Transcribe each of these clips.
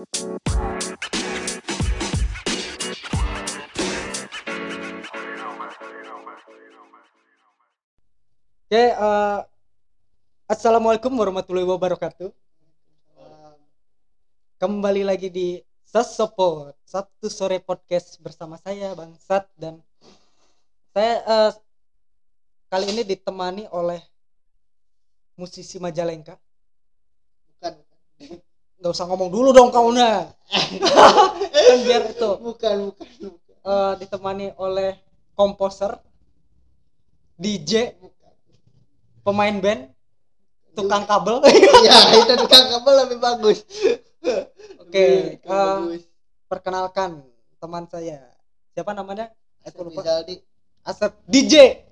Oke, eh, assalamualaikum warahmatullahi wabarakatuh. Kembali lagi di Sesopot Sabtu sore podcast bersama saya Bang Sat dan saya eh, kali ini ditemani oleh musisi Majalengka. bukan Gak usah ngomong dulu dong kau nah. kan biar itu bukan bukan bukan eh, ditemani oleh komposer, DJ, pemain band, tukang kabel. ya itu tukang kabel lebih bagus Oke, Lebih eh, bagus perkenalkan teman saya. Siapa namanya? Aku lupa. Rizaldi Asep DJ.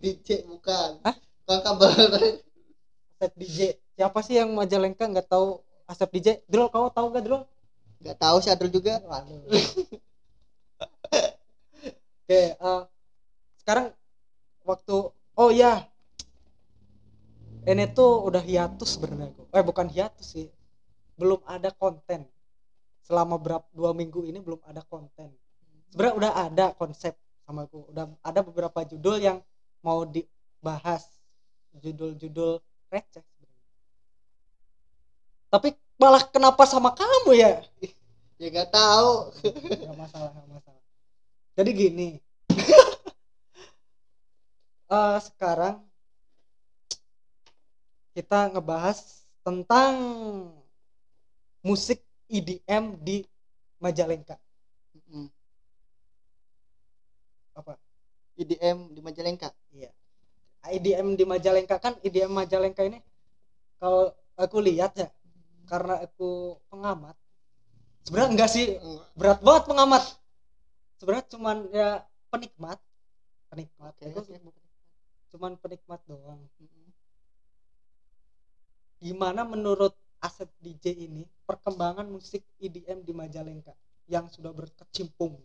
DJ bukan Hah? tukang kabel Asep DJ. Siapa sih yang Majalengka nggak tahu Asep DJ? Drol, kau tahu gak Drol? nggak tahu sih Adul juga. Oke, eh, sekarang waktu oh ya. Ini tuh udah hiatus sebenarnya. Eh bukan hiatus sih. Belum ada konten. Selama berapa dua minggu ini belum ada konten. Sebenarnya udah ada konsep sama aku. Udah ada beberapa judul yang mau dibahas. Judul-judul receh sebenarnya. Tapi malah kenapa sama kamu ya? ya nggak tahu. Nggak masalah nggak masalah. Jadi gini. Eh, sekarang kita ngebahas tentang musik EDM di Majalengka. Mm. apa? IDM di Majalengka? Iya. EDM di Majalengka. Kan EDM Majalengka ini kalau aku lihat ya karena aku pengamat. Sebenarnya enggak sih berat banget pengamat. Sebenarnya cuman ya penikmat. Penikmat. Oke. cuman penikmat doang. Gimana menurut Asep DJ ini perkembangan musik EDM di Majalengka yang sudah berkecimpung?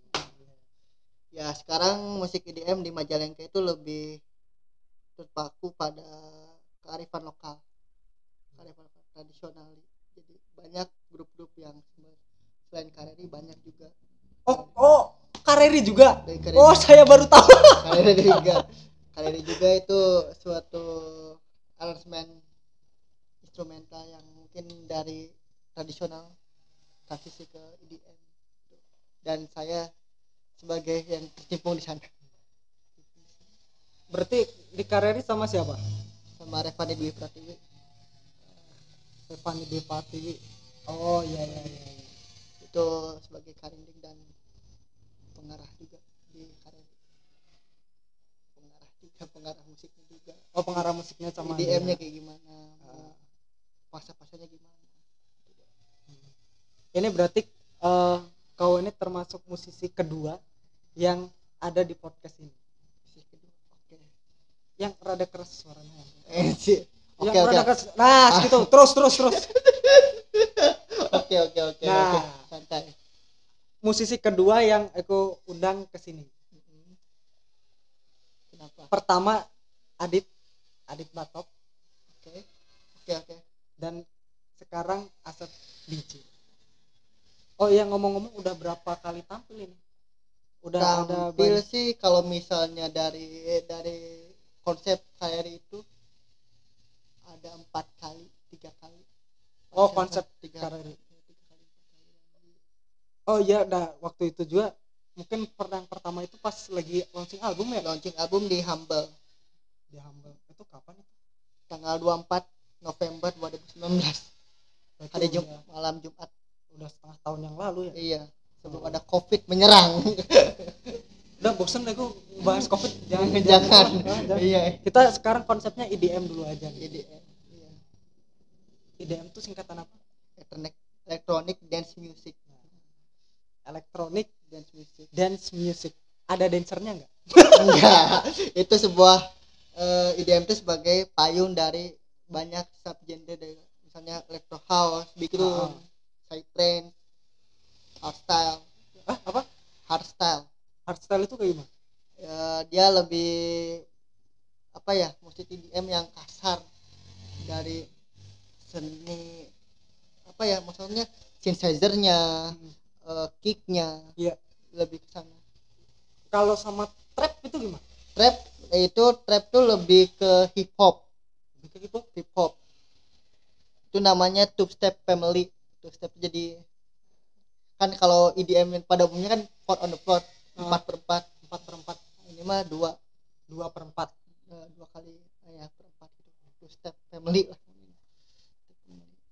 Ya sekarang musik IDM di Majalengka itu lebih terpaku pada kearifan lokal. Kearifan tradisional banyak grup-grup yang selain Kareri banyak juga. Oh oh Kareri juga? Dari Kareri. Oh saya baru tahu. Kareri juga. Kareri juga itu suatu aransemen instrumental yang mungkin dari tradisional transisi ke IDM dan saya sebagai yang tercimpung di sana. Berarti di Kareri sama siapa? Sama Revani Dwi Pratiwi Stefani Depati. Oh iya iya iya. Itu sebagai karinding dan pengarah juga di Kareri pengarah juga pengarah musiknya juga. Oh pengarah musiknya sama IDM-nya dia. kayak gimana Ah. pasnya-pasnya gimana. Ini berarti eh, kau ini termasuk musisi kedua yang ada di podcast ini? Musik kedua. oke. Yang rada keras suaranya. Eh sih oke yang oke. keras nah gitu terus terus terus. Oke oke oke Nah. santai. Musisi kedua yang aku undang ke sini. Kenapa? Pertama Adit. Adit Batop oke oke oke. Dan sekarang Asep DJ oh iya ngomong-ngomong udah berapa kali tampil ini? Udah tampil banyak- sih kalau misalnya dari dari konsep KRI itu ada empat kali tiga kali. Oh, konsep tiga KRI. tiga kali, empat kali. oh iya dah waktu itu juga mungkin pernah yang pertama itu pas lagi launching album ya? Launching album di Humble. Di Humble. Itu kapan itu? Tanggal 24 November 2019 Berarti hari Jum udah, malam Jumat. udah setengah tahun yang lalu ya? Iya sebelum ada covid menyerang udah bosen deh gue bahas covid. Jangan jangan. Jangan. iya. Kita sekarang konsepnya IDM dulu aja. Nih. jadi iya. IDM itu singkatan apa? Electronic electronic dance music. Elektronik dance music. dance music. Ada dancernya nggak? Enggak. Itu sebuah eh, IDM itu sebagai payung dari banyak subgenre dari misalnya electro house big room Ah. psytrance hardstyle. Ah apa? Hardstyle hardstyle itu kayak gimana? Ya, dia lebih apa ya musik IDM yang kasar dari seni apa ya maksudnya synthesizer-nya Hmm. eh, kick-nya Iya. lebih ke sana. Kalau sama trap itu gimana? Trap itu trap tuh lebih ke hip hop Lebih ke hip hop hip hop itu namanya two step family. Two step jadi kan kalau EDM pada umumnya kan four on the floor. Empat per empat empat per empat ini mah dua dua per empat. Eh, dua kali eh, ya per empat gitu. Two step family lah.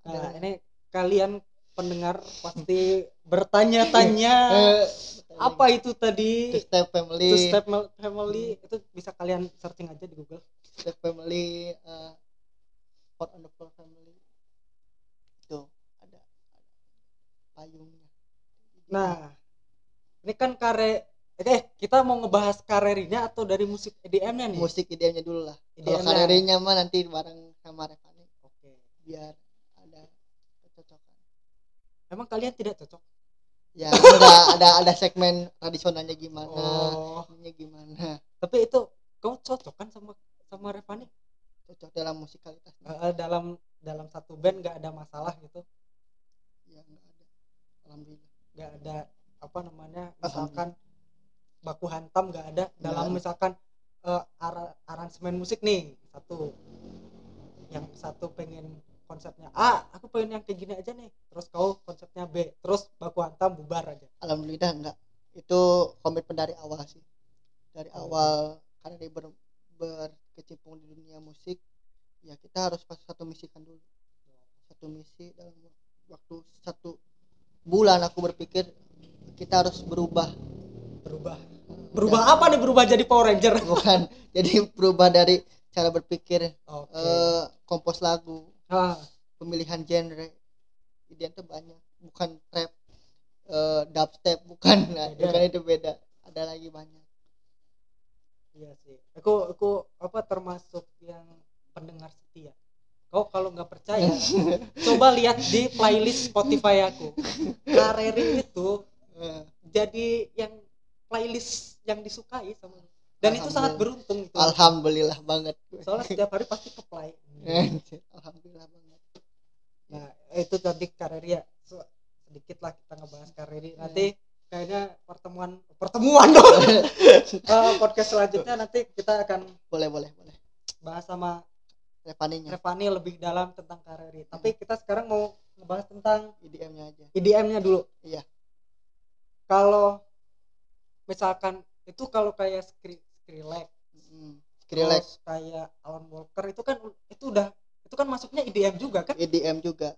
Nah Ada- ini kalian pendengar pasti bertanya-tanya eh, apa itu tadi? Two step family. Two Step Family. Itu bisa kalian searching aja di Google. two step family eh, on the floor family. Itu ada, ada payungnya. Nah, ini kan kare eh kita mau ngebahas karerinya atau dari musik EDM-nya nih? musik EDM-nya dulu lah kalau EDM-nya. karirnya mah nanti bareng sama Revani Oke. biar ada kecocokan Emang kalian tidak cocok? ya ada ada ada segmen tradisionalnya gimana Oh, ininya gimana tapi itu kamu cocok kan sama sama Revani? cocok dalam musikalitas Eh, eh, dalam dalam satu band nggak ada masalah gitu, ya nggak ada alhamdulillah nggak ada apa namanya misalkan baku hantam nggak ada. Dalam misalkan eh, ara- aransemen musik nih satu. Yang satu pengen konsepnya A aku pengen yang kayak gini aja nih. Terus kau konsepnya B terus baku hantam bubar aja. Alhamdulillah enggak itu komitmen dari awal sih. Dari Oh. awal karena dia ber, berkecimpung di dunia musik ya kita harus pas satu misikan dulu. Satu misi dalam waktu satu bulan aku berpikir kita harus berubah berubah. Berubah apa nih? Berubah jadi Power Ranger? Bukan. Jadi berubah dari cara berpikir oke. eh, kompos lagu Ah, pemilihan genre. Idean tuh banyak. Bukan trap eh, dubstep bukan. Nah, bukan itu beda. Ada lagi banyak. Iya sih. Aku aku apa termasuk yang pendengar setia. Kau kalau nggak percaya coba lihat di playlist Spotify aku. Kareri itu Eh, jadi yang playlist yang disukai sama dan itu sangat beruntung itu. Alhamdulillah banget. Soalnya setiap hari pasti ke play alhamdulillah banget. Nah itu tadi kareri ya. So, sedikit lah kita ngebahas kareri nanti kayaknya pertemuan pertemuan dong. Eh, podcast selanjutnya nanti kita akan boleh boleh boleh. bahas sama Revaninya. Revani lebih dalam tentang kareri tapi kita sekarang mau ngebahas tentang IDM-nya aja. IDM-nya dulu. Iya. kalau misalkan itu kalau kayak Skri Skrillex hmm. Skrillex. kayak Alan Walker itu kan itu udah itu kan masuknya IDM juga kan? EDM juga.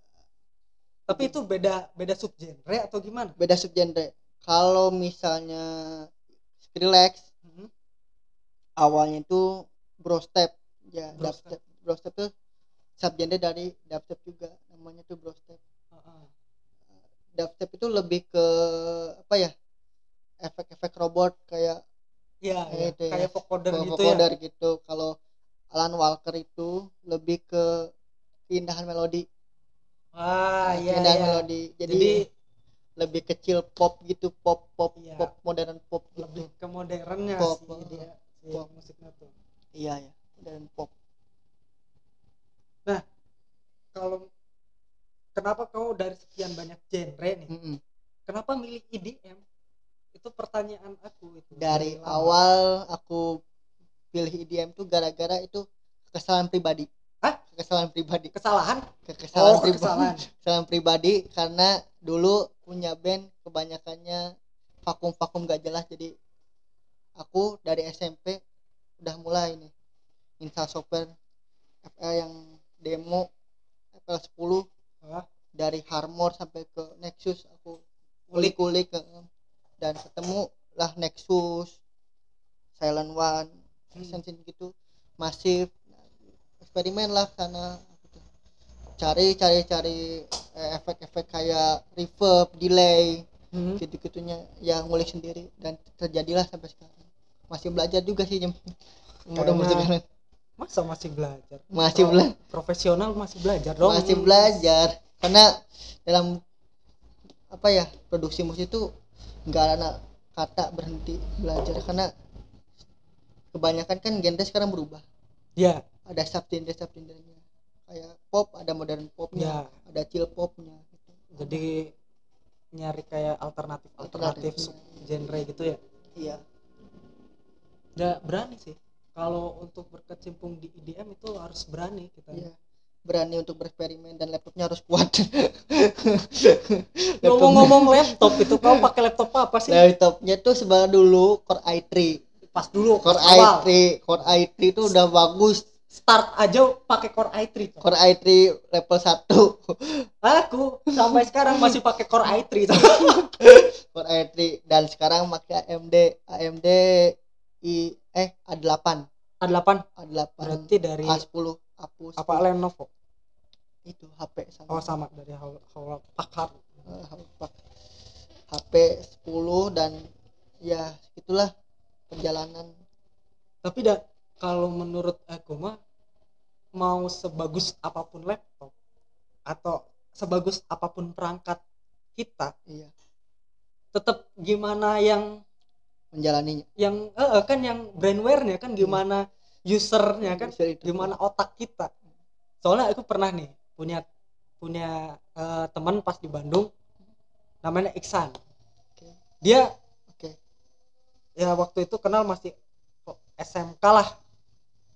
Tapi itu beda beda subgenre atau gimana? Beda subgenre. Kalau misalnya Skrillex Mhm. awalnya itu brostep ya Brostep. dubstep. Brostep tuh subgenre dari dubstep juga. Namanya tuh brostep Heeh. dubstep itu lebih ke apa ya efek-efek robot kayak Iya, Kayak iya. itu ya. kayak vocoder gitu ya. gitu. Kalau Alan Walker itu lebih ke keindahan melodi. Ah Nah, iya keindahan iya. melodi. Jadi, jadi lebih kecil pop gitu pop pop Iya. pop modern pop gitu. Lebih ke modernnya Pop, sih dia si pop. musiknya tuh. Iya ya modern pop. Kalau kenapa kau dari sekian banyak genre nih? Mm-mm. kenapa milih IDM itu pertanyaan aku itu. Dari lama. awal aku pilih EDM tuh gara-gara itu kesalahan pribadi. Hah? kesalahan pribadi. Kesalahan? Kesalahan oh pribadi. kesalahan. Kesalahan pribadi karena dulu punya band kebanyakannya vakum-vakum gak jelas. Jadi aku dari SMP udah mulai nih. Install software FL yang demo FL 10 Hah? dari Harmor sampai ke Nexus aku Ulik. kulik-kulik dan ketemu lah Nexus Silent One Hmm. Gitu masif. Eksperimen lah sana cari cari cari eh, efek-efek kayak reverb delay Hmm. gitu gitunya yang ngulik sendiri. Dan terjadilah sampai sekarang. Masih belajar juga sih jam Kayaknya- sekarang masa masih belajar? Masih Pro- bela profesional masih belajar dong. Masih belajar. Karena dalam apa ya produksi musik itu nggak ada kata berhenti belajar karena kebanyakan kan genre sekarang berubah. Ya. Ada subgenre subgenrenya. Kayak pop ada modern popnya ya. ada chill popnya. Jadi nyari kayak alternatif alternatif genre gitu ya. Iya. Nggak berani sih. Kalau untuk berkecimpung di IDM itu harus berani kita. Iya berani untuk bereksperimen dan laptopnya harus kuat. Ngomong-ngomong laptop itu kau pakai laptop apa sih? Laptopnya tuh sebenarnya dulu Core i3 pas dulu Core pas awal i3 Core i3 itu udah bagus. start aja pakai Core i3 Cok. Core i3 level 1 aku sampai sekarang masih pakai Core i3 Cok. Core i3 dan sekarang pakai AMD AMD i eh A8 A8 A8 berarti dari A10 A10 apa Lenovo itu HP sama. Oh sama dari Hewlett Packard HP 10 dan ya itulah perjalanan. Tapi dah kalau menurut aku mah mau sebagus apa pun laptop atau sebagus apa pun perangkat kita iya. tetap gimana yang menjalaninya. yang eh, kan yang brainware-nya kan gimana usernya kan itu. gimana otak kita. Soalnya aku pernah nih punya punya eh, teman pas di Bandung namanya Iksan. Oke. dia Oke. ya waktu itu kenal masih SMK lah.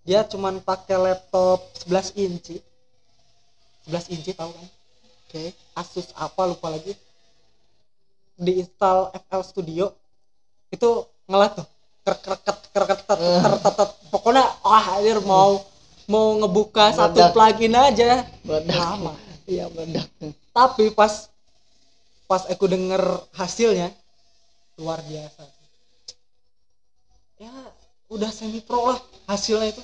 Dia cuman pakai laptop 11 inci. 11 inci tahu kan? Oke. Asus apa lupa lagi. Diinstal FL Studio. Itu ngelat tuh. Kereket kereket kereket pokoknya wah anjir mau mau ngebuka satu Meledak. plugin aja. Meledak lama. Iya meledak tapi pas pas aku denger hasilnya luar biasa. Ya udah semi pro lah hasilnya itu.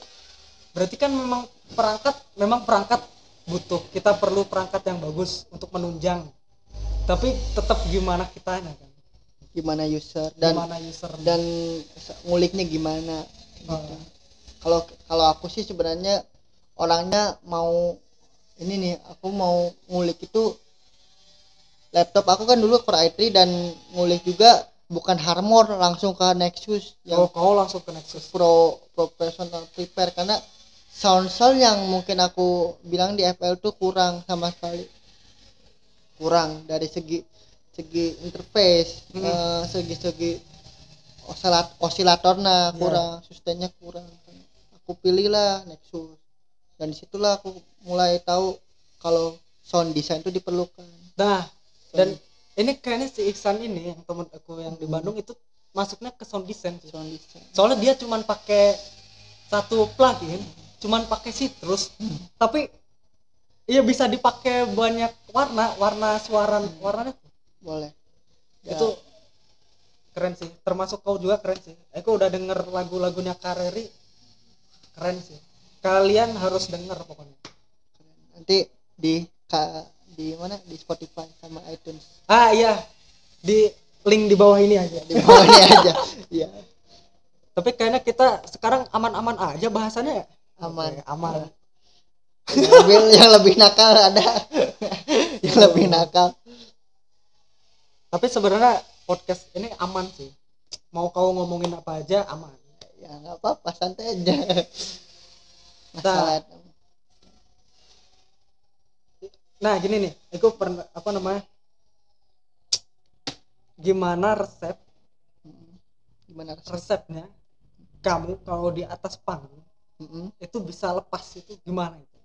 Berarti kan memang perangkat memang perangkat butuh. Kita perlu perangkat yang bagus untuk menunjang. Tapi tetap gimana kitanya kan? Gimana user dan gimana user. dan nguliknya gimana? Gitu. Ah. Kalau kalau aku sih sebenarnya orangnya mau ini nih aku mau ngulik itu laptop. Aku kan dulu Core i3 dan ngulik juga bukan Harmor langsung ke Nexus yang oh kau langsung ke Nexus. pro professional prepare. Karena sound sound yang mungkin aku bilang di FL tuh kurang sama sekali. Kurang dari segi segi interface Hmm. eh, segi-segi osilat osilatornya Ya. kurang sustainnya kurang aku pilih lah Nexus. Dan di situlah aku mulai tahu kalau sound design itu diperlukan. Nah dan Sound- ini kayaknya si Iksan ini yang temen aku yang di Bandung itu masuknya ke sound design sih. sound design. Soalnya dia cuman pakai satu plugin cuman pakai citrus tapi iya bisa dipakai banyak warna warna suara warnanya. Tuh. boleh. Ya, itu keren sih termasuk kau juga keren sih. Aku udah denger lagu-lagunya Kareri keren sih. Kalian harus denger pokoknya. Nanti di ka- di mana? Di Spotify sama iTunes. Ah iya. Di link di bawah ini aja. Di bawahnya aja. Iya. Tapi kayaknya kita sekarang aman-aman aja bahasannya ya? Aman. Oke, aman. Lebih, yang lebih nakal ada. Yang lebih nakal. Tapi sebenarnya podcast ini aman sih. Mau kau ngomongin apa aja aman ya nggak apa-apa santai aja Nah. masalah nah gini nih aku pernah apa namanya gimana resep gimana resep resepnya kamu kalau di atas panggung Mm-mm. itu bisa lepas itu gimana itu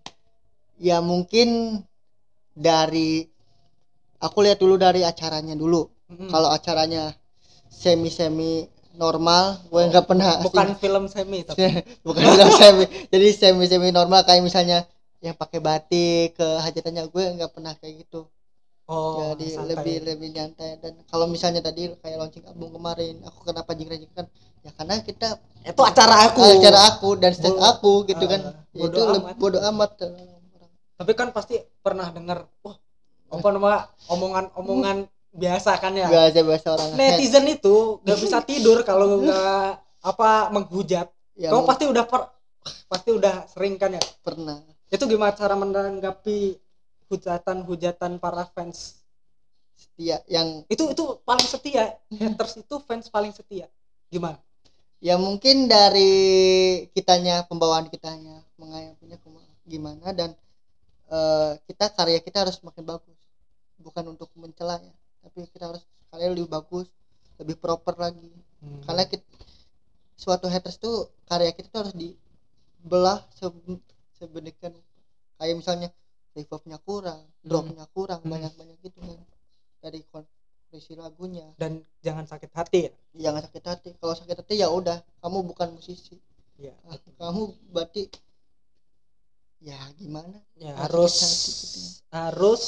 ya mungkin dari aku lihat dulu dari acaranya dulu Mm-mm. kalau acaranya semi semi normal gue nggak pernah bukan film semi tapi. Bukan bilang semi. Jadi semi semi normal kayak misalnya yang pakai batik ke hajatannya gue nggak pernah kayak gitu. Oh jadi santai. lebih lebih nyantai. Dan kalau misalnya tadi kayak launching album kemarin aku kenapa jingkrak kan ya karena kita itu acara aku. Ah, cara aku dan stage Bo- aku gitu kan. Ah, ya bodo itu amat. lebih bodoh amat. Tapi kan pasti pernah dengar wah apa nama omongan-omongan biasa kan ya. Biasa biasa orang netizen itu gak bisa tidur kalau nggak apa menghujat. Ya kau pasti udah per, pasti udah sering kan ya? Pernah. Itu gimana cara menanggapi hujatan-hujatan para fans? Setia yang itu itu paling setia. Haters itu fans paling setia. Gimana? Ya mungkin dari kitanya pembawaan kitanya kema- gimana dan eh, kita karya kita harus makin bagus. Bukan untuk mencela ya tapi kita harus kalian lebih bagus lebih proper lagi. Hmm. karena kita, suatu haters tuh karya kita tuh harus dibelah se- kayak misalnya reverbnya kurang dropnya kurang Hmm. banyak banyak gitu kan. Dari kondisi lagunya. Dan jangan sakit hati ya? Jangan sakit hati. Kalau sakit hati ya udah kamu bukan musisi. Iya. Ah, kamu berarti ya gimana? Ya harus gitu ya. harus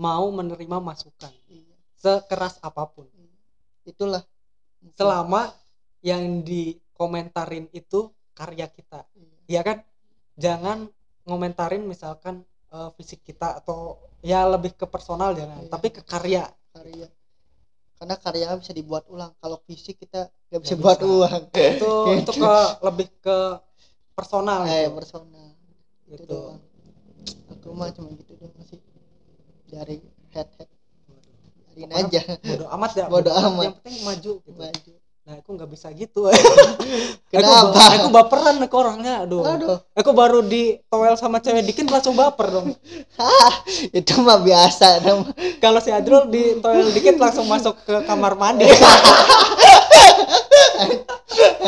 mau menerima masukan Iya, sekeras apa pun iya. itulah mungkin. selama yang dikomentarin itu karya kita Iya. ya kan jangan ngomentarin misalkan eh, fisik kita atau ya lebih ke personal jangan Iya. tapi ke karya karya karena karya bisa dibuat ulang kalau fisik kita nggak bisa Nggak buat bisa. uang itu itu ke lebih ke personal eh gitu. personal itu Gitu. doang aku mah cuma gitu doang sih dari head head. Biarin aja. bodo amat ya Bodo amat. yang penting maju gitu. Maju. Nah aku nggak bisa gitu. Kenapa? aku, aku baperan ke orangnya. Aduh. Aduh. Aku baru di toel sama cewek dikit langsung baper dong. Itu mah biasa dong. Kalau si Adrul di toel dikit langsung masuk ke kamar mandi.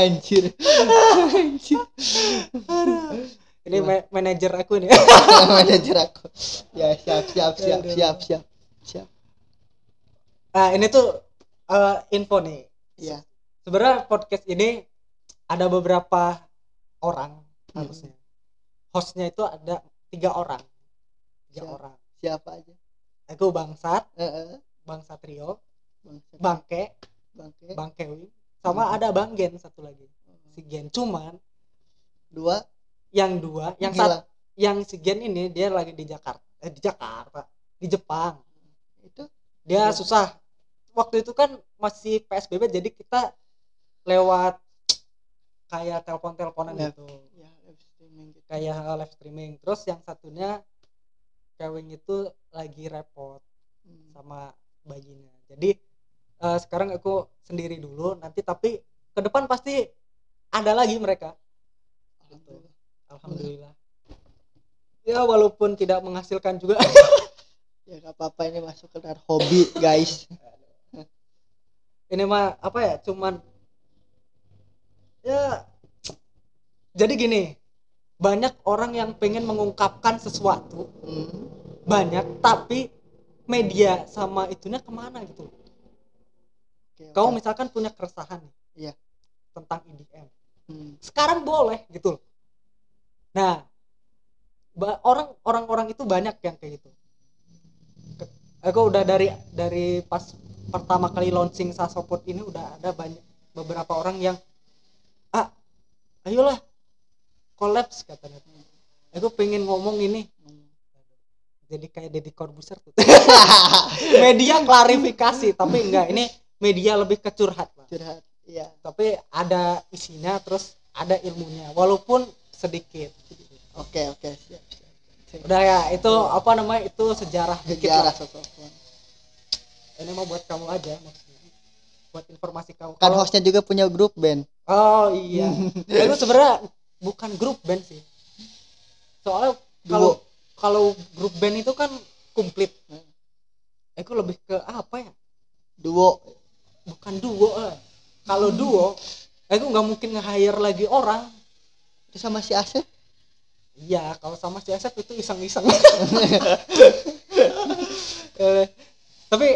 Anjir. Anjir ini ma- manajer aku nih. Manajer aku. Ya siap siap siap Aduh. siap siap siap nah ini tuh eh, info nih. Ya sebenarnya podcast ini ada beberapa orang Hmm. harusnya. Hostnya itu ada tiga orang. Tiga Siap. orang. Siapa aja? Aku bangsat. Eh eh. bang satrio bang bangke. Bangke bang kewi sama Hmm. ada bang gen satu lagi. Si gen cuman. Dua yang dua yang satu yang si gen ini dia lagi di Jakarta eh di Jakarta di Jepang. Itu? Dia susah. Waktu itu kan masih PSBB jadi kita lewat kayak telepon-teleponan Live. gitu. Ya live streaming gitu. Kayak live streaming. Terus yang satunya Kevin itu lagi repot Hmm. sama bayinya. Jadi eh, sekarang aku sendiri dulu nanti tapi ke depan pasti ada lagi mereka. Alhamdulillah. Alhamdulillah. Ya walaupun tidak menghasilkan juga. Ya gak apa-apa ini masuk ke dalam hobi guys. Ini mah apa ya cuman ya jadi gini banyak orang yang pengen mengungkapkan sesuatu. Hmm. banyak tapi media sama itunya ke mana gitu? Oke, kau misalkan punya keresahan nih Iya. tentang IDM Hmm. sekarang boleh gitu loh nah orang orang orang itu banyak yang kayak gitu. Aku udah dari dari pas pertama kali launching Sasoput ini udah ada banyak beberapa orang yang ah ayolah kolaps katanya. Aku pengen ngomong ini. Jadi kayak Deddy Corbuzier tuh. Media klarifikasi tapi enggak. Ini media lebih ke curhat Pak. curhat iya. Tapi ada isinya terus ada ilmunya. Walaupun sedikit. Oke oke. Siap siap udah ya itu apa namanya itu sejarah dikit sejarah sosoknya ini mau buat kamu aja maksudnya. Buat informasi kamu. Kan hostnya juga punya grup band. Oh iya. Itu sebenarnya bukan grup band sih. Soalnya kalau kalau grup band itu kan komplit. Aku lebih ke apa ya? Duo. Bukan duo lah. Kalau duo aku nggak mungkin nge-hire lagi orang itu sama si Asep? Iya kalau sama si Asep itu iseng-iseng. Tapi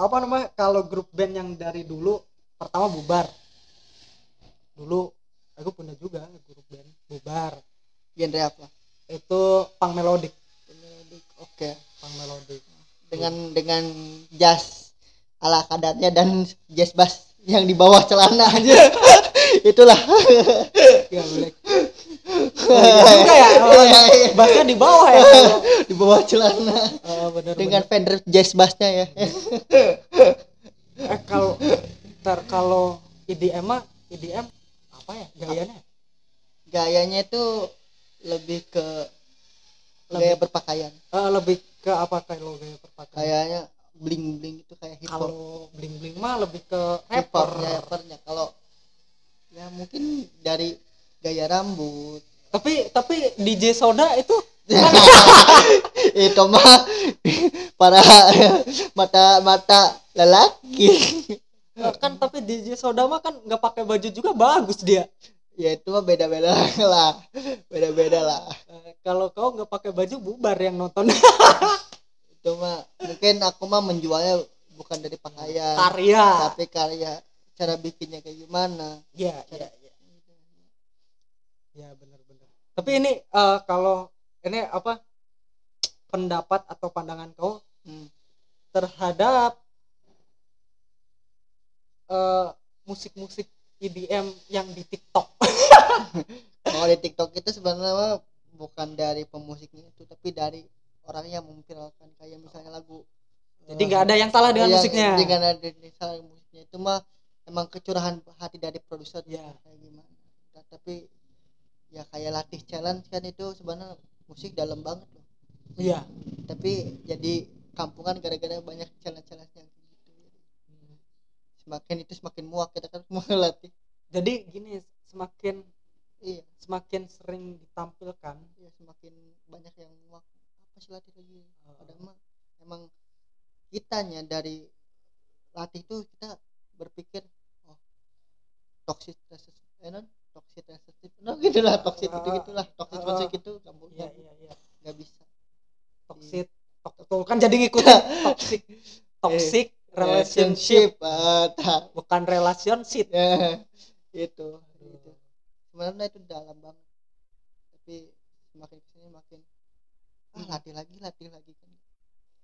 apa namanya kalau grup band yang dari dulu pertama bubar. Dulu aku punya juga grup band bubar. Genre apa? Itu pang melodik Melodik. oke. Pang melodik dengan dengan jazz ala kadarnya dan jazz bass yang di bawah celana aja. Itulah ya boleh. Juga ya di bawah ya? Di bawah celana. Oh, bener, dengan Fender jazz bassnya ya. Eh kalau ntar kalau IDM mah IDM apa ya gayanya? Gayanya itu lebih ke gaya berpakaian. Eh, lebih ke apa kalau gaya berpakaian? Kayaknya bling bling itu kayak hip hop. Kalau bling bling mah lebih ke hip rapper. ya rappernya. Kalau ya mungkin dari gaya rambut. Tapi tapi DJ Soda itu? Itu mah para mata mata lelaki. Eh, kan tapi DJ Soda mah kan nggak pakai baju juga bagus dia. Ya itu mah beda beda lah. Beda beda lah. Eh, kalau kau nggak pakai baju bubar yang nonton. Itu mah mungkin aku mah menjualnya bukan dari pakaian karya. Tapi karya cara bikinnya kayak gimana? Ya ya ya ya benar-benar tapi ini eh, kalau ini apa pendapat atau pandangan kau Hmm. terhadap eh, musik-musik EDM yang di TikTok? Kalau di TikTok itu sebenarnya bukan dari pemusiknya itu tapi dari orang yang memviralkan. Kayak misalnya lagu jadi nggak ada yang salah dengan Yang- musiknya? Dengan ada yang salah dengan musiknya. Itu mah emang kecurahan hati dari produser Ya. kayak gimana. Nah, tapi ya kayak latih challenge kan itu sebenarnya musik dalam banget loh. iya Tapi jadi kampungan gara-gara banyak challenge-challenge yang gitu. Semakin itu semakin muak kita kan mau latih. jadi gini semakin Iya, semakin sering ditampilkan iya semakin banyak yang muak. Apa sih latih lagi? Padahal mah emang kitanya dari latih itu kita berpikir oh toxic resist eh non toxic resistive no gitulah toxic Ah, itu gitulah toxic ah, toxic itu kamu iya iya iya. Nggak bisa. Toxic tok- tuh kan jadi ngikutin toxic toxic relationship ah, tak. bukan relationship. Ya itu. Itu sebenarnya itu dalam banget. Tapi semakin ke sini makin ah latih lagi latih lagi kan.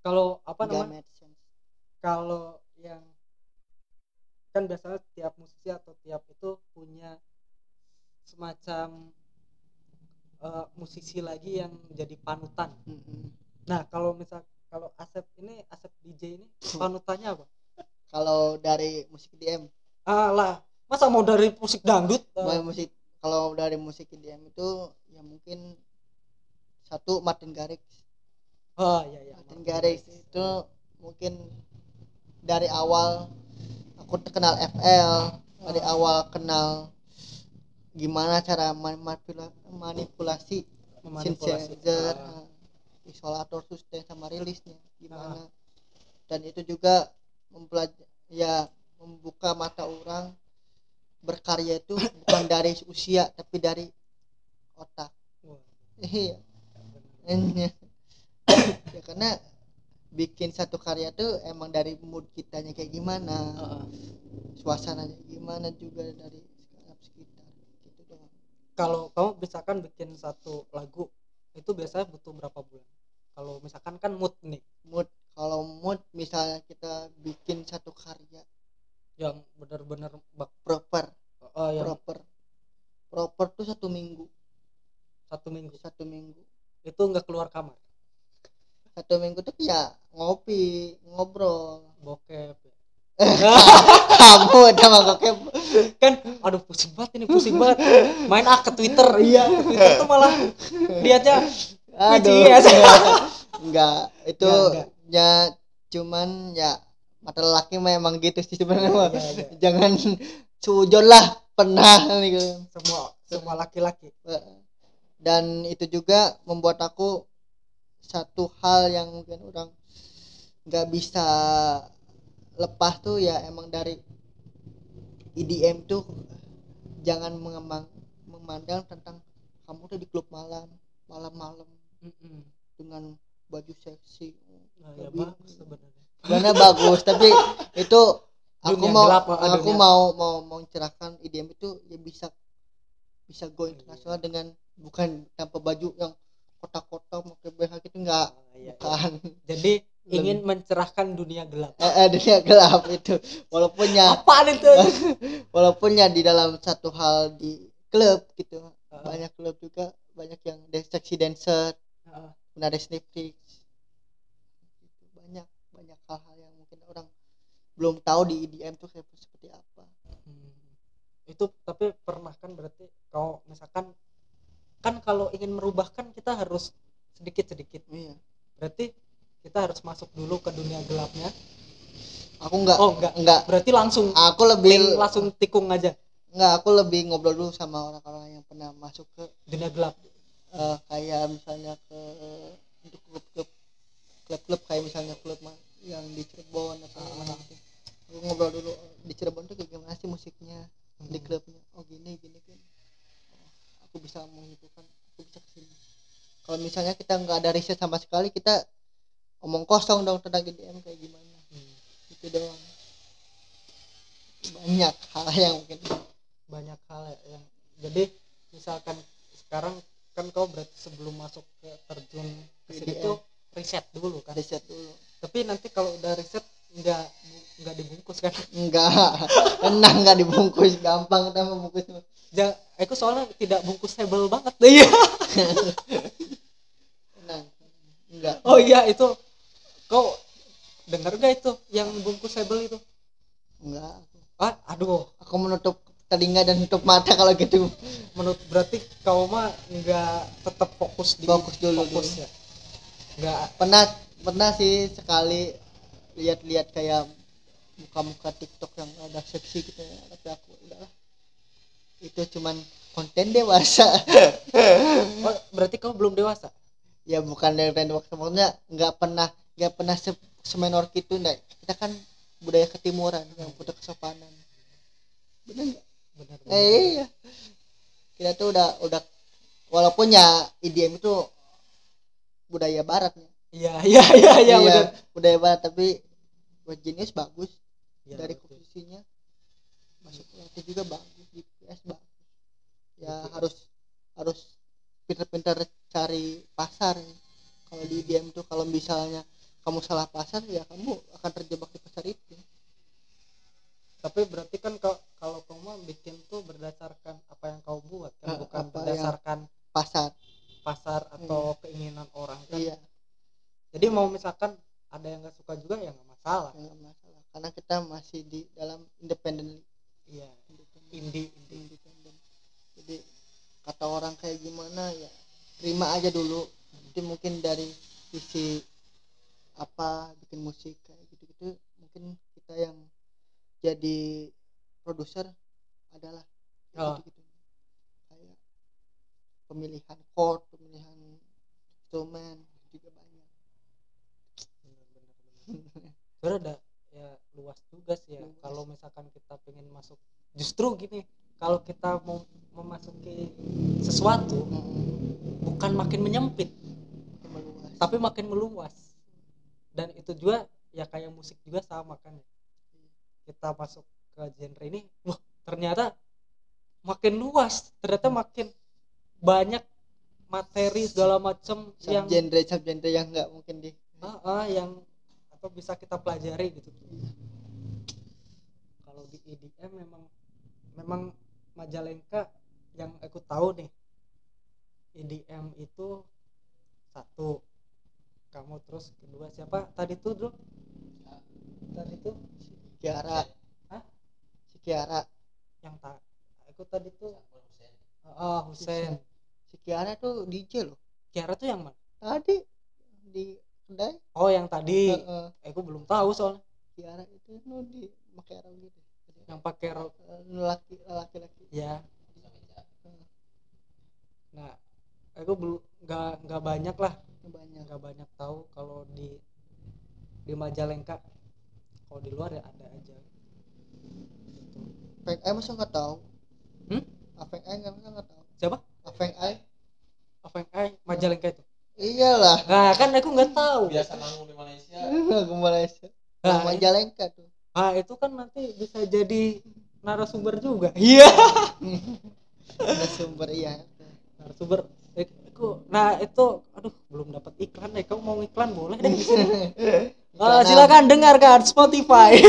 Kalau apa namanya? kalau yang kan biasanya tiap musisi atau tiap itu punya semacam eh, musisi lagi yang jadi panutan. Mm-mm. nah kalau misal kalau Asep ini Asep DJ ini panutannya apa? Kalau dari musik DM ah lah. Masa mau dari musik dangdut? Mulai musik kalau dari musik IDM itu ya mungkin satu Martin Garrix. Oh iya iya. Martin Garrix itu mungkin dari awal aku kenal FL dari Ah. awal kenal gimana cara man- manipula- manipulasi synthesizer Ah, uh, isolator sustain sama rilisnya gimana. Dan itu juga mempelajari ya membuka mata orang berkarya itu bukan dari usia tapi dari otak. Iya. Bener. ya karena bikin satu karya tuh emang dari mood kitanya kayak gimana Heeh. suasananya gimana juga dari sekitar gitu doang. Kalau kamu misalkan bikin satu lagu itu biasanya butuh berapa bulan? Kalau misalkan kan mood nih. Mood kalau mood misalnya kita bikin satu karya yang benar-benar proper oh, yang proper proper tuh satu minggu. Satu minggu. Satu minggu. Itu nggak keluar kamar satu minggu tuh ya ngopi ngobrol bokep ya. kamu udah mah kayak kan aduh pusing banget ini pusing banget main ah ke Twitter iya ke Twitter tuh malah liatnya aduh VCS. enggak itu enggak. ya cuman ya mata lelaki mah emang gitu sih sebenarnya. Iya, iya. jangan sujon lah pernah gitu semua semua laki-laki dan itu juga membuat aku satu hal yang mungkin orang nggak bisa lepas tuh ya emang dari IDM tuh jangan mengembang memandang tentang kamu tuh di klub malam malam-malam dengan baju seksi. Nah, ya bagus sebenarnya. Sebenarnya bagus tapi itu aku Dunia mau gelap, aku dunia- mau mau mau mencerahkan IDM itu ya bisa bisa go internasional dengan bukan tanpa baju yang kotak-kotak pakai BH gitu enggak Ah, iya, iya. jadi ingin mencerahkan dunia gelap. Eh, eh, dunia gelap itu. Walaupun ya apa itu walaupun ya di dalam satu hal di klub gitu. Ah. banyak klub juga banyak yang seksi dancer ada sneak Gitu, banyak banyak hal-hal yang mungkin orang belum tahu di IDM tuh kayak seperti apa. Hmm. itu tapi pernah kan berarti kalau misalkan kan kalau ingin merubah kan kita harus sedikit-sedikit. Iya. Berarti kita harus masuk dulu ke dunia gelapnya. Aku nggak oh enggak nggak. Berarti langsung aku lebih langsung tikung aja. Nggak aku lebih ngobrol dulu sama orang-orang yang pernah masuk ke dunia gelap. Eh, kayak misalnya ke untuk klub-klub klub-klub kayak misalnya klub yang di Cirebon atau Ah. mana gitu. Aku ngobrol dulu di Cirebon tuh kayak gimana sih musiknya di Hmm. klubnya oh gini gini gini Oh, aku bisa menghitungkan aku bisa ke sini. Kalau misalnya kita nggak ada riset sama sekali kita omong kosong dong tentang IDM kayak gimana. Hmm. itu doang. Banyak hal yang mungkin. Banyak hal ya yang jadi misalkan sekarang kan kau berarti sebelum masuk ke terjun ke tuh riset dulu kan. Riset dulu. Tapi nanti kalau udah riset nggak nggak dibungkus kan? Enggak tenang enggak dibungkus gampang kita membungkus. Ja, aku soalnya tidak bungkusable banget. Iya. Tenang enggak oh iya itu. Kau dengar gak itu yang bungkusable itu? Enggak ah aduh. Aku menutup telinga dan tutup mata kalau gitu. Menurut berarti kau mah nggak tetap fokus di Fokus dulu, fokus dulu. ya? Nggak. Pernah pernah sih sekali lihat-lihat kayak muka-muka TikTok yang ada seksi gitu ya. Tapi aku udahlah. Itu cuman konten dewasa. Oh, berarti kau belum dewasa? Ya bukan dari waktu maksudnya nggak pernah nggak pernah se semenor gitu enggak kita kan budaya ketimuran yang punya kesopanan. Bener nggak? Benar eh iya. Kita tuh udah udah walaupun ya IDM itu budaya baratnya iya iya iya iya benar budaya barat tapi buat jenis bagus. Iya, dari betul. komposisinya. Masuk kreatif juga bagus di PS bagus. Ya Betul. harus harus pintar-pintar cari pasar ya. kalau di IDM tuh kalau misalnya kamu salah pasar ya kamu akan terjebak di pasar itu. Tapi berarti kan kalau kau mah bikin tuh berdasarkan apa yang kau buat kan Eh, bukan berdasarkan pasar. pasar atau keinginan orang kan? Iya. Jadi mau misalkan ada yang nggak suka juga ya nggak masalah. Nggak masalah karena kita masih di dalam independen iya indie independen jadi kata orang kayak gimana ya terima aja dulu. Nanti mungkin dari sisi apa bikin musik kayak gitu gitu mungkin kita yang jadi produser adalah Oh. gitu gitu kayak pemilihan chord pemilihan instrumen juga banyak Sebenarnya ada ya luas juga sih ya. Kalau misalkan kita pengen masuk justru gini kalau kita mau memasuki sesuatu bukan makin menyempit meluas. tapi makin meluas. Dan itu juga ya kayak musik juga sama kan ya. kita masuk ke genre ini wah ternyata makin luas ternyata makin banyak materi segala macam yang subgenre subgenre yang nggak mungkin di ah, ah, yang apa bisa kita pelajari gitu. Kalau di EDM memang memang Majalengka yang aku tahu nih EDM itu satu kamu terus kedua siapa? Tadi tuh bro tadi tuh? Kiara Hah? si Kiara yang tak aku tadi tuh ah Husen si Kiara tuh DJ loh. Kiara tuh yang mana? Tadi di kedai oh yang tadi. Heeh. aku belum tahu soalnya. Kiara itu nu di pakai rok gitu. Yang pakai rok Eh, laki laki laki ya nah aku belum nggak nggak banyak lah. Banyak. Nggak banyak tahu kalau di di Majalengka. Kalau di luar ya ada aja. Gitu. Feng Ai masa nggak tahu? Hmm? Afeng Ai nggak nggak tahu? Siapa? Afeng Ai yang eh Majalengka itu iyalah. Nah kan aku nggak tahu. Biasa manggung di Malaysia. Lagu Malaysia. Nah, Nah, Majalengka tuh. Ah itu kan nanti bisa jadi narasumber juga. Iya. Ada sumber iya. Narasumber. Eh, aku nah itu aduh belum dapat iklan deh. Kamu mau iklan? Boleh deh di sini. Iklanan. silakan dengarkan Spotify.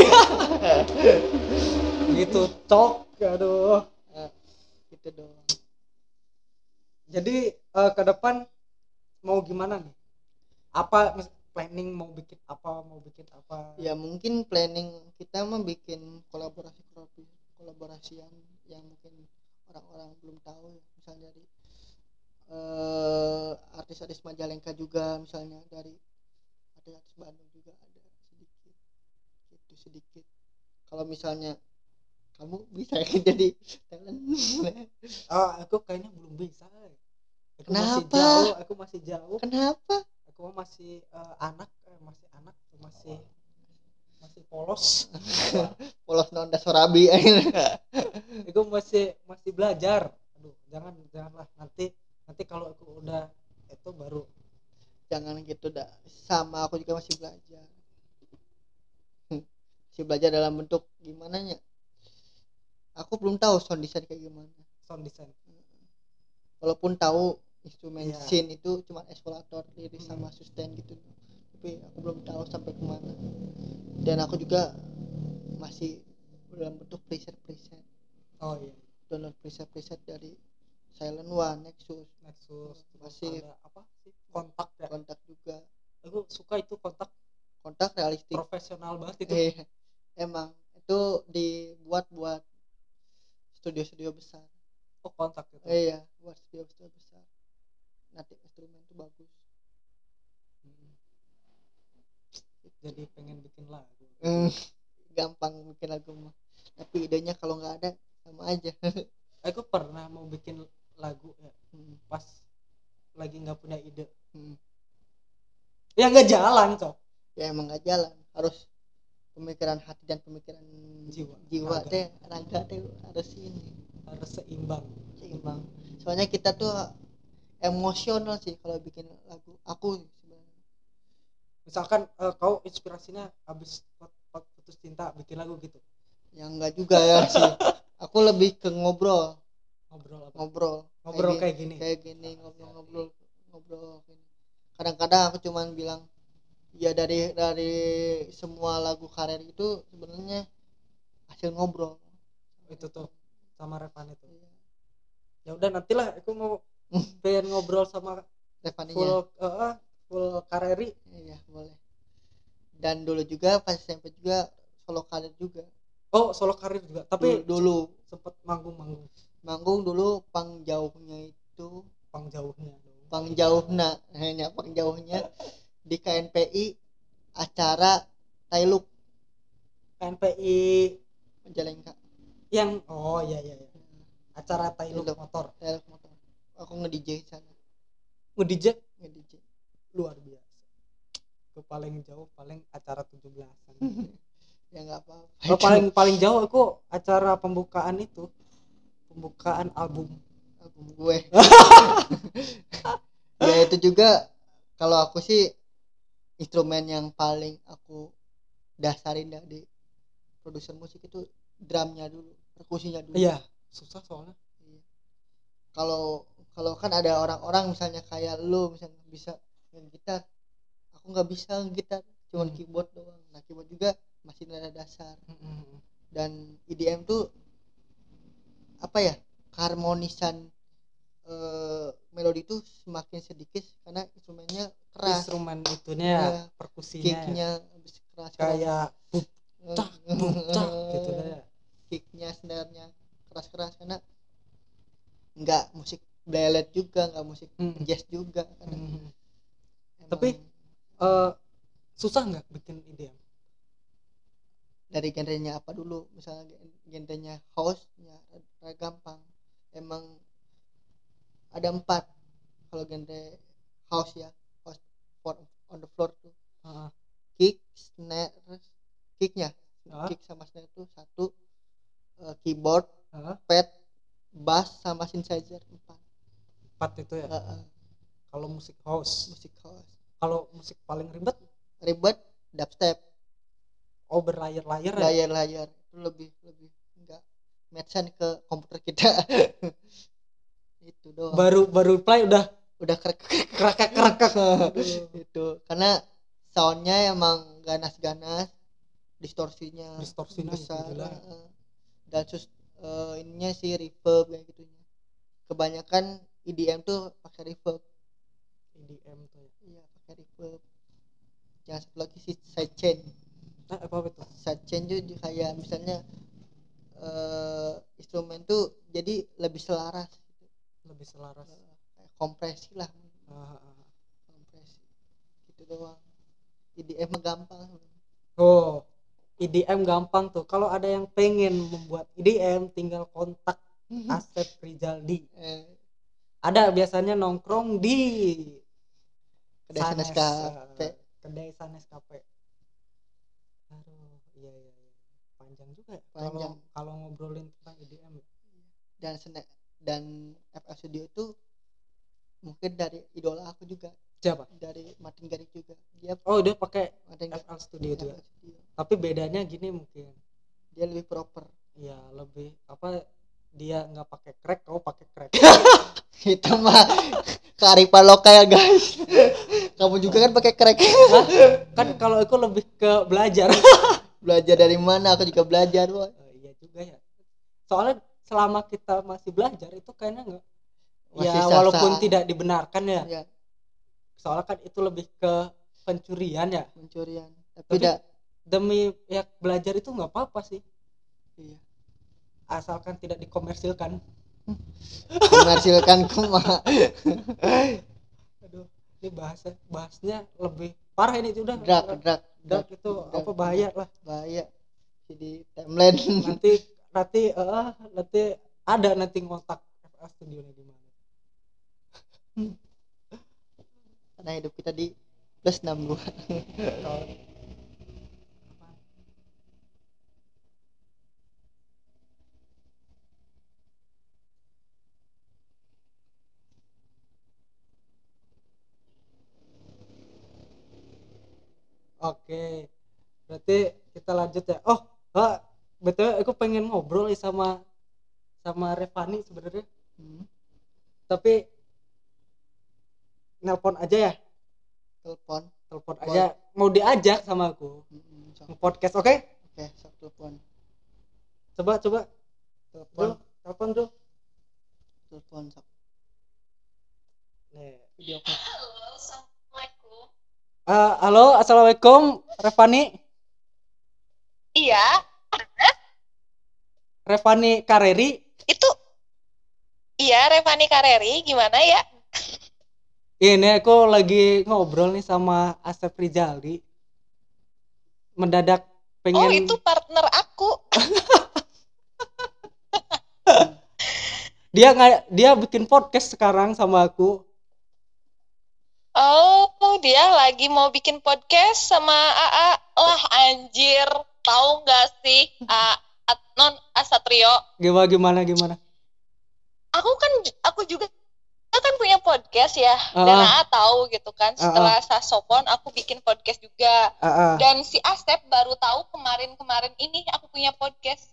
Gitu cok aduh. Ah, gitu doang. Jadi eh, ke depan mau gimana nih? Apa planning mau bikin apa mau bikin apa? Ya mungkin planning kita mah bikin kolaborasi kolaborasi kolaborasian yang mungkin orang-orang belum tahu ya. Misalnya dari eh, artis-artis Majalengka juga misalnya dari artis-artis Bandung juga ada sedikit itu sedikit. Kalau misalnya kamu bisa jadi talent. Ah aku kayaknya belum bisa aku masih Kenapa? jauh aku masih jauh. Kenapa? Aku masih eh, anak eh, masih anak masih masih polos. Polos nonda sorabi. Aku masih masih belajar. Aduh jangan janganlah. Nanti nanti kalau aku udah itu baru. Jangan gitu dah sama aku juga masih belajar. Masih belajar dalam bentuk gimana ya aku belum tahu sound design kayak gimana. Sound design. Walaupun tahu instrumen Iya. synth itu cuma eskalator liris Hmm. sama sustain gitu. Tapi aku belum tahu sampai ke mana. Dan aku juga masih dalam bentuk preset preset oh iya. Download preset preset dari Silent One Nexus. Nexus Masih. ada apa sih? Kontak ya? Kontak juga. Aku suka itu kontak. Kontak realistik. Profesional banget itu. Eh, emang itu dibuat buat studio-studio besar. Oh kontak itu. Eh, iya buat studio-studio besar nanti instrumen itu bagus. Hmm. jadi pengen bikin lagu. Hmm, gampang bikin lagu mah. Tapi idenya kalau nggak ada sama aja. Aku pernah mau bikin lagu ya Hmm, pas lagi nggak punya ide. Hmm. ya nggak jalan cok. Ya emang nggak jalan. Harus pemikiran hati dan pemikiran Jiwa, jiwa raga. teh raga teh harus ini. Harus seimbang. Seimbang. Soalnya kita tuh emosional sih kalau bikin lagu aku sebenarnya. Misalkan eh, kau inspirasinya habis put- put- putus cinta bikin lagu gitu? Yang enggak juga ya sih. Aku lebih ke ngobrol. Ngobrol apa? Ngobrol. Ngobrol kayak kayak gini? kayak gini ngobrol-ngobrol ngobrol gini. kadang-kadang aku cuman bilang ya dari dari semua lagu karir itu sebenarnya hasil ngobrol. Itu tuh sama Revan itu. Iya. ya udah nantilah aku mau pengen ngobrol sama Revaninya full eh, full kareri. Iya boleh. Dan dulu juga pas SMP juga solo karir juga. Oh solo karir juga. Tapi dulu, dulu. sempet manggung-manggung. Manggung dulu pang jauhnya itu. Pang jauhnya pang jauhna hanya pang jauhnya. Di KNPI acara Tailuk. NPI Majalengka. Yang oh iya iya, iya. acara Tailuk. motor. Tailuk motor aku nge DJ sana. nge-DJ nge DJ luar biasa. Ke paling jauh paling acara 17-an ya nggak apa-apa. Oh, paling paling jauh aku acara pembukaan itu. Pembukaan album. Album gue. Ya itu juga kalau aku sih instrumen yang paling aku dasarin dari produser musik itu drumnya dulu perkusinya dulu. Iya susah soalnya. Kalau kalau kan ada orang-orang misalnya kayak lu misalnya bisa main gitar aku nggak bisa gitar cuman Hmm. keyboard doang nah keyboard juga masih nada dasar dan IDM tuh apa ya keharmonisan eh, melodi itu semakin sedikit karena instrumennya keras instrumen itunya Iya. perkusinya ya. kicknya habis keras kayak buk Eh, cak buk cak gitu deh ya. kicknya keras-keras karena nggak musik ballet juga nggak musik Mm. jazz juga Mm. emang Tapi eh, susah nggak bikin IDM dari genrenya apa dulu misalnya gen- genrenya house ya gampang emang ada empat kalau genre house ya house for on the floor tuh Heeh. kick snare kicknya Ah. kick sama snare tuh satu eh, keyboard Heeh. pad bass sama synthesizer empat. Empat itu ya? Eh, eh, kalau musik house. Musik house. Kalau musik paling ribet? Ribet dubstep. Oh berlayar-layar ya? Layar-layar itu lebih lebih enggak. Matchan ke komputer kita. Itu doang. Baru baru play udah? Udah krek kerakak kerakak itu. Karena soundnya emang ganas-ganas. Distorsinya Distorsinya besar gila. eh, dan sus eh, ininya sih reverb kayak gitunya. Kebanyakan EDM tuh pakai reverb. IDM tuh ya. iya pakai reverb. Jangan satu lagi sih sidechain. Nah, apa itu sidechain tuh kayak misalnya eh instrumen tuh jadi lebih selaras. Gitu. lebih selaras. Kayak kompresi lah. Ah, ah, ah. kompresi. Gitu doang. EDM gampang. Oh IDM gampang tuh. Kalau ada yang pengen membuat IDM tinggal kontak Asep Rizaldi. Eh, ada biasanya nongkrong di Kedai Sanes Cafe. eh, kedai Sanes Cafe. Aduh iya iya iya. Panjang juga ya kalau Panjang. kalau ngobrolin tentang EDM ya. dan dan FL Studio itu mungkin dari idola aku juga siapa? Dari Martin Garrix juga. Dia oh dia pakai FL Studio juga FL Studio. tapi bedanya gini mungkin. Dia lebih proper. Ya lebih apa dia nggak pakai crack kau pakai crack. Itu mah kearifan lokal guys. Kamu juga kan pakai crack. Kan kalau aku lebih ke belajar. Belajar dari mana? Aku juga belajar boy. Oh, iya juga ya. Soalnya selama kita masih belajar itu kayaknya nggak ya walaupun tidak dibenarkan ya. Ya soalnya kan itu lebih ke pencurian ya. Pencurian. Tapi Tapi- tidak demi ya belajar itu nggak apa-apa sih. Iya. Asalkan tidak dikomersilkan. Menghasilkan kuma aduh ini bahasa bahasnya lebih parah ini udah. Drag drag Drag itu apa bahaya lah. Bahaya. Jadi timeline. Nanti nanti eh nanti ada nanti ngontak FA Studio di mana karena hidup kita di plus 62 Kalau- Oke, berarti kita lanjut ya. Oh, ah, betul. Aku pengen ngobrol sama sama Revani sebenarnya. Hmm, Tapi nelpon aja ya, telepon telepon aja. Mau diajak sama aku Hmm, sok. podcast, oke? oke sok telepon Coba coba, telepon telepon tuh. telepon sok Nih. video call Halo, assalamualaikum. Eh, halo, assalamualaikum, Revani. Iya, Revani Kareri. itu iya Revani Kareri gimana ya? Ini aku lagi ngobrol nih sama Asep Rijali. Mendadak pengen Oh itu partner aku. dia nggak dia bikin podcast sekarang sama aku. Oh dia lagi mau bikin podcast sama AA. Wah anjir, tahu nggak sih? A, At- non Asatrio. Gimana gimana gimana? Aku kan aku juga kan punya podcast ya. Dan Ah. AA tahu gitu kan. Setelah Sasopon aku bikin podcast juga. Ah, ah. Dan si Asep baru tahu kemarin-kemarin ini aku punya podcast.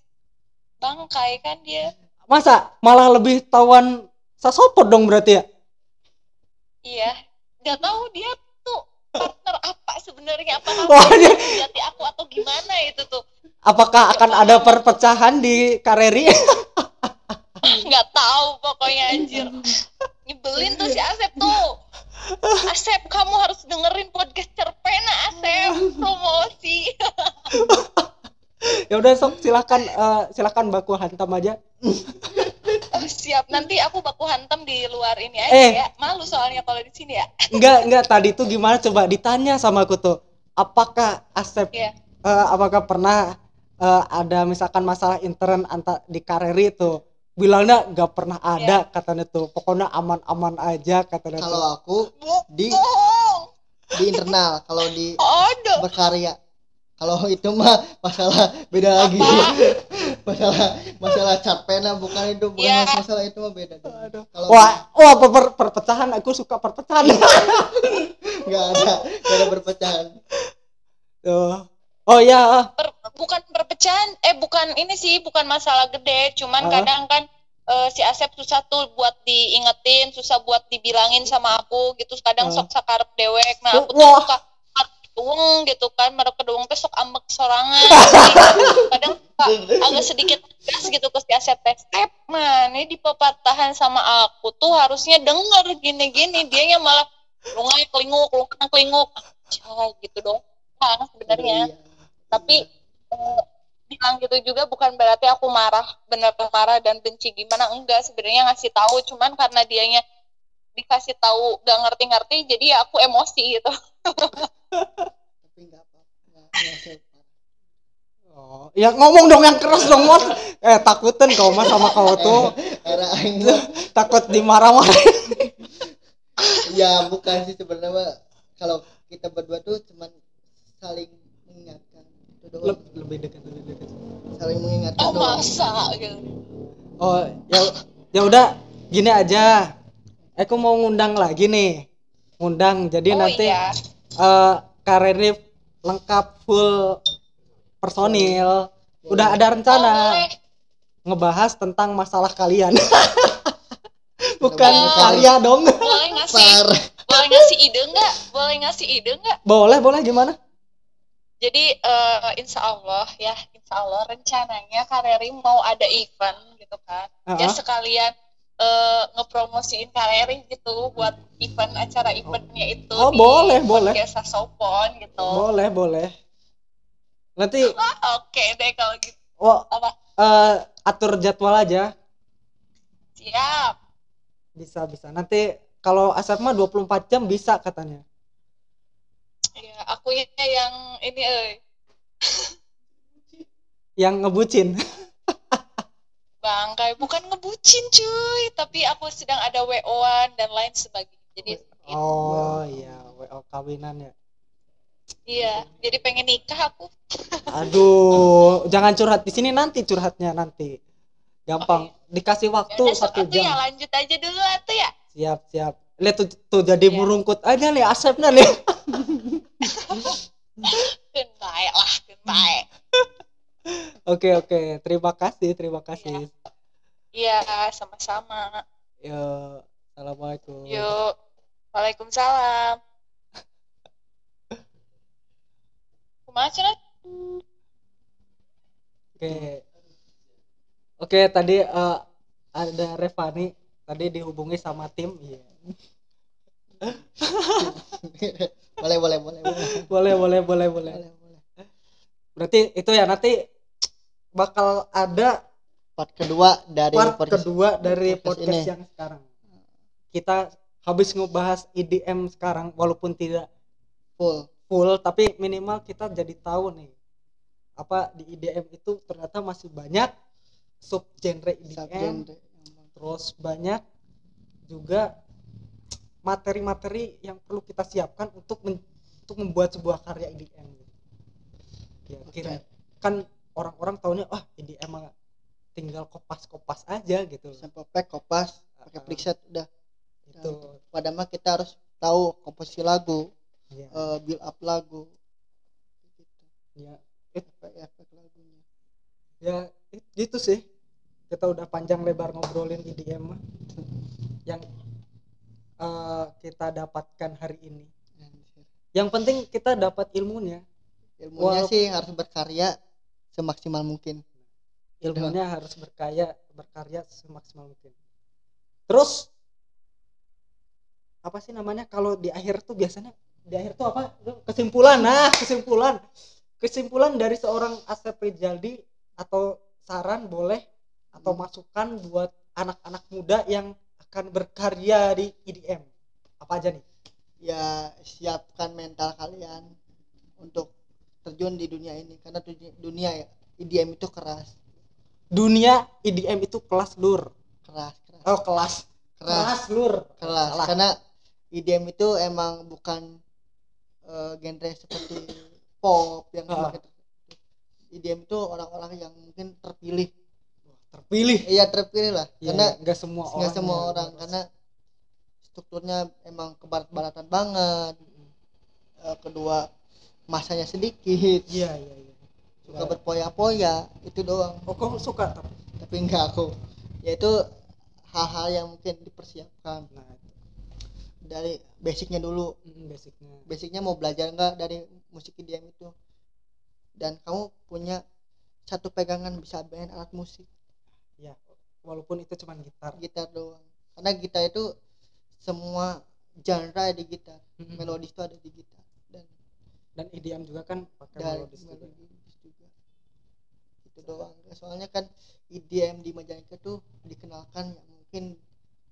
Bangkai kan dia. Masa malah lebih tawan sasopot dong berarti ya? Iya, nggak tahu dia tuh partner apa sebenarnya apakah Wah, dia sejati aku atau gimana itu tuh Apakah akan ada perpecahan di Kareri? nggak tahu pokoknya anjir nyebelin tuh si Asep tuh. Asep kamu harus dengerin podcast cerpena Asep. Promosi. Ya udah sok silakan eh, silakan baku hantam aja. Oh, siap. Nanti aku baku hantam di luar ini aja Eh. ya. Malu soalnya kalau di sini ya. Enggak enggak. Tadi tuh gimana? Coba ditanya sama aku tuh. Apakah Asep Iya. eh, apakah pernah eh, ada misalkan masalah intern antar di Kareri tuh bilangnya nggak pernah ada katanya tuh. Pokoknya aman-aman aja katanya kalau aku di di internal kalau di ada berkarya. Kalau itu mah masalah beda lagi. Masalah masalah cat pena bukan itu. Bukan Ya. masalah itu mah beda. Kalau wah wah per- per- perpecahan. Aku suka perpecahan. Nggak ada nggak ada perpecahan. Tuh. Oh ya per- bukan perpecahan eh bukan ini sih bukan masalah gede. Cuman Ah. kadang kan eh, si Asep susah tuh buat diingetin susah buat dibilangin sama aku gitu. Kadang Ah. sok sakarep dewek. Nah aku tuh suka kedung gitu kan mereka kedung teh sok ambek sorangan. Kadang suka agak sedikit gas gitu ke si Asep teh. Step man ini dipepatahan sama aku tuh harusnya denger gini-gini. Dianya malah lungai kelinguk lungai kelinguk. Cah, gitu dong. Nah, sebenarnya. Iya. Tapi eh, bilang gitu juga bukan berarti aku marah bener marah dan benci gimana enggak sebenarnya ngasih tahu cuman karena dianya dikasih tahu gak ngerti-ngerti jadi ya aku emosi gitu tapi nggak apa oh Ya ngomong dong yang keras dong Mot. Eh takutin kau mas sama kau tuh takut dimarah-marah. ya bukan sih sebenarnya kalau kita berdua tuh cuman saling doang Leb- lebih dekat lebih dekat. saling mengingatkan oh doang masa gitu Oh ya ya udah gini aja. Aku mau ngundang lagi nih. Ngundang jadi oh nanti iya eh Karerif lengkap full personil. Udah ada oh, rencana boleh. ngebahas tentang masalah kalian. Bukan Boleh. karya dong. boleh ngasih boleh ngasih ide nggak boleh ngasih ide nggak Boleh, boleh gimana? Jadi eh, insya Allah ya insya Allah rencananya Kareri mau ada event gitu kan ya Ah, sekalian eh, ngepromosiin Kareri gitu buat event acara eventnya itu Oh, di boleh, boleh. podcast Sasopon gitu Boleh, boleh. Nanti oke deh kalau gitu oh, apa eh, atur jadwal aja. siap Bisa, bisa. Nanti kalau Asep mah 24 jam bisa katanya. Ya aku yang ini eh Yang ngebucin. bangkai bukan ngebucin cuy tapi aku sedang ada wo-an dan lain sebagainya jadi. Oh, iya, WO kawinan ya. iya jadi pengen nikah aku Aduh, jangan curhat di sini nanti curhatnya nanti. Gampang. Dikasih waktu Yaudah, satu atuh ya jam. lanjut aja dulu atuh ya Siap, siap. Lihat tuh, tuh jadi Iya. merungkut aja nih Asepnya nih. Bae lah keun bae Oke, oke. Terima kasih, terima kasih. iya sama-sama Yo, assalamualaikum. yuk waalaikumsalam kumaha cenah Oke. Oke, tadi eh, ada Revani tadi dihubungi sama tim. Iya. boleh boleh boleh boleh Boleh, boleh, boleh, boleh. boleh boleh Berarti itu ya nanti bakal ada part kedua dari part podcast- kedua dari podcast podcast ini. yang sekarang. Kita habis ngebahas IDM sekarang walaupun tidak full full tapi minimal kita jadi tahu nih apa di IDM itu ternyata masih banyak sub genre IDM terus banyak juga materi-materi yang perlu kita siapkan untuk men- untuk membuat sebuah karya IDM ya Oke. kira kan orang-orang taunya ah IDM mah tinggal kopas-kopas aja gitu. Sampai pack kopas pakai preset udah. Itu. Pada mah kita harus tahu komposisi lagu ya, eh, build up lagu. Gitu. ya efek-efek lagunya. Ya it- gitu sih. Kita udah panjang lebar ngobrolin IDM mah. Yang eh, kita dapatkan hari ini. Yang penting kita dapat ilmunya. Ilmunya Walaupun- sih harus berkarya semaksimal mungkin. Ilmunya harus berkaya berkarya semaksimal mungkin. Terus apa sih namanya? Kalau di akhir tuh biasanya di akhir tuh apa? Kesimpulan. Nah kesimpulan. Kesimpulan dari seorang Asep Rijaldi atau saran boleh atau Hmm. masukan buat anak-anak muda yang akan berkarya di IDM apa aja nih? Ya siapkan mental kalian untuk terjun di dunia ini. Karena dunia, IDM itu keras. Dunia IDM itu kelas lur keras keras. Oh kelas. Keras. Lur keras. Salah. karena IDM itu emang bukan eh, genre seperti pop yang Ah. semakin ter- IDM itu orang-orang yang mungkin terpilih terpilih. Iya terpilih lah. Ya, karena nggak semua orang nggak semua ya, orang. Harus. karena strukturnya emang kebarat-baratan banget. Eh, kedua masanya sedikit. Iya iya iya. Suka berpoya-poya itu doang. Oh kok suka tapi? Tapi enggak aku. Yaitu hal-hal yang mungkin dipersiapkan. Nah itu. Dari basicnya dulu. Mm, basicnya. Basicnya mau belajar enggak dari musik IDM itu? Dan kamu punya satu pegangan bisa main alat musik ya walaupun itu cuma gitar. Gitar doang. Karena gitar itu semua genre ada di gitar. Mm-mm. melodis itu ada di gitar. Dan dan IDM juga kan pakai dari melodis juga. melodis juga. Itu doang. Soalnya kan IDM di Majalengka tuh dikenalkan ya mungkin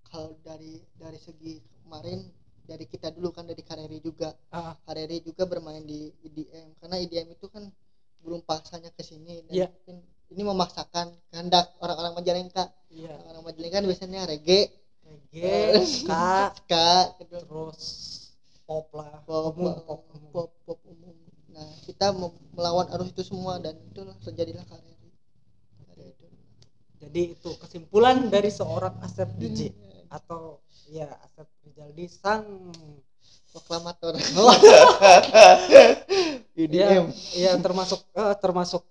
kalau dari dari segi kemarin dari kita dulu kan dari Kareri juga. Ah. Kareri juga bermain di IDM karena IDM itu kan sebelum paksanya ke sini. Dan Iya. mungkin ini memaksakan kehendak orang-orang Majalengka iya orang-orang Majalengka biasanya reggae reggae ska ska gitu. terus pop lah pop, umum, pop, pop umum. pop, pop umum. Nah, kita melawan arus itu semua dan itulah terjadilah karya itu. jadi itu kesimpulan dari seorang Asep DJ Hmm. atau ya Asep Rijaldi sang Proklamator. Oh, IDM. iya, iya termasuk eh, termasuk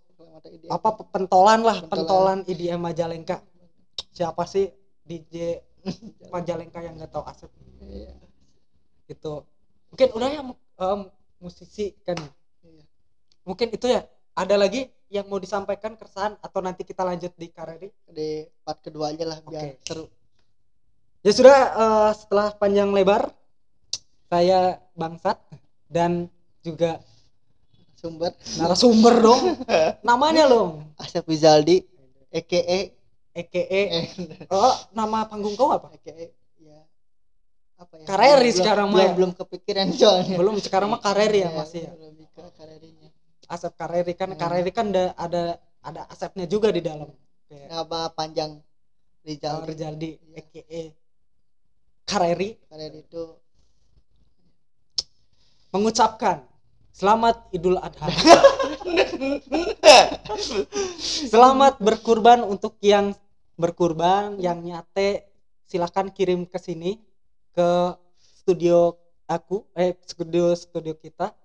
IDM. apa pentolan lah Pentolan. pentolan IDM Majalengka siapa sih DJ Majalengka yang nggak tahu Asep Iya. gitu mungkin udah ya em, musisi kan Iya. mungkin itu ya ada lagi yang mau disampaikan keresahan atau nanti kita lanjut di Kareri Di part kedua aja lah biar seru. ya sudah eh, setelah panjang lebar saya bangsat dan juga Sumber narasumber dong namanya dong Asep Rizaldi EKE EKE eh, oh nama panggung kau apa EKE ya apa ya? Kareri Belum- sekarang mah belum, ya. belum kepikiran soalnya. belum sekarang mah Kareri ya masih ya karerinya. Asep Kareri kan Hmm. Kareri kan ada ada ada Asepnya juga di dalam kayak Nama panjang Rizal Rizaldi. Rijaldi Iya. EKE Kareri Kareri itu mengucapkan Selamat Idul Adha. Selamat berkurban untuk yang berkurban, yang nyate silahkan kirim ke sini ke studio aku, eh studio studio kita.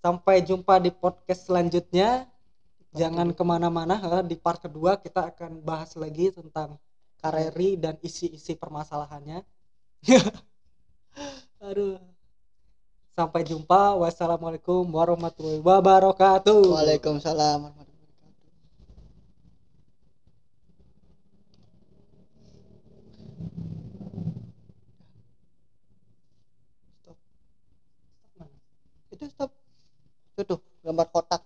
Sampai jumpa di podcast selanjutnya. Jangan ke mana-mana, eh, di part kedua kita akan bahas lagi tentang Kareri dan isi-isi permasalahannya. Aduh. Sampai jumpa. Wassalamualaikum warahmatullahi wabarakatuh. Waalaikumsalam gambar kotak.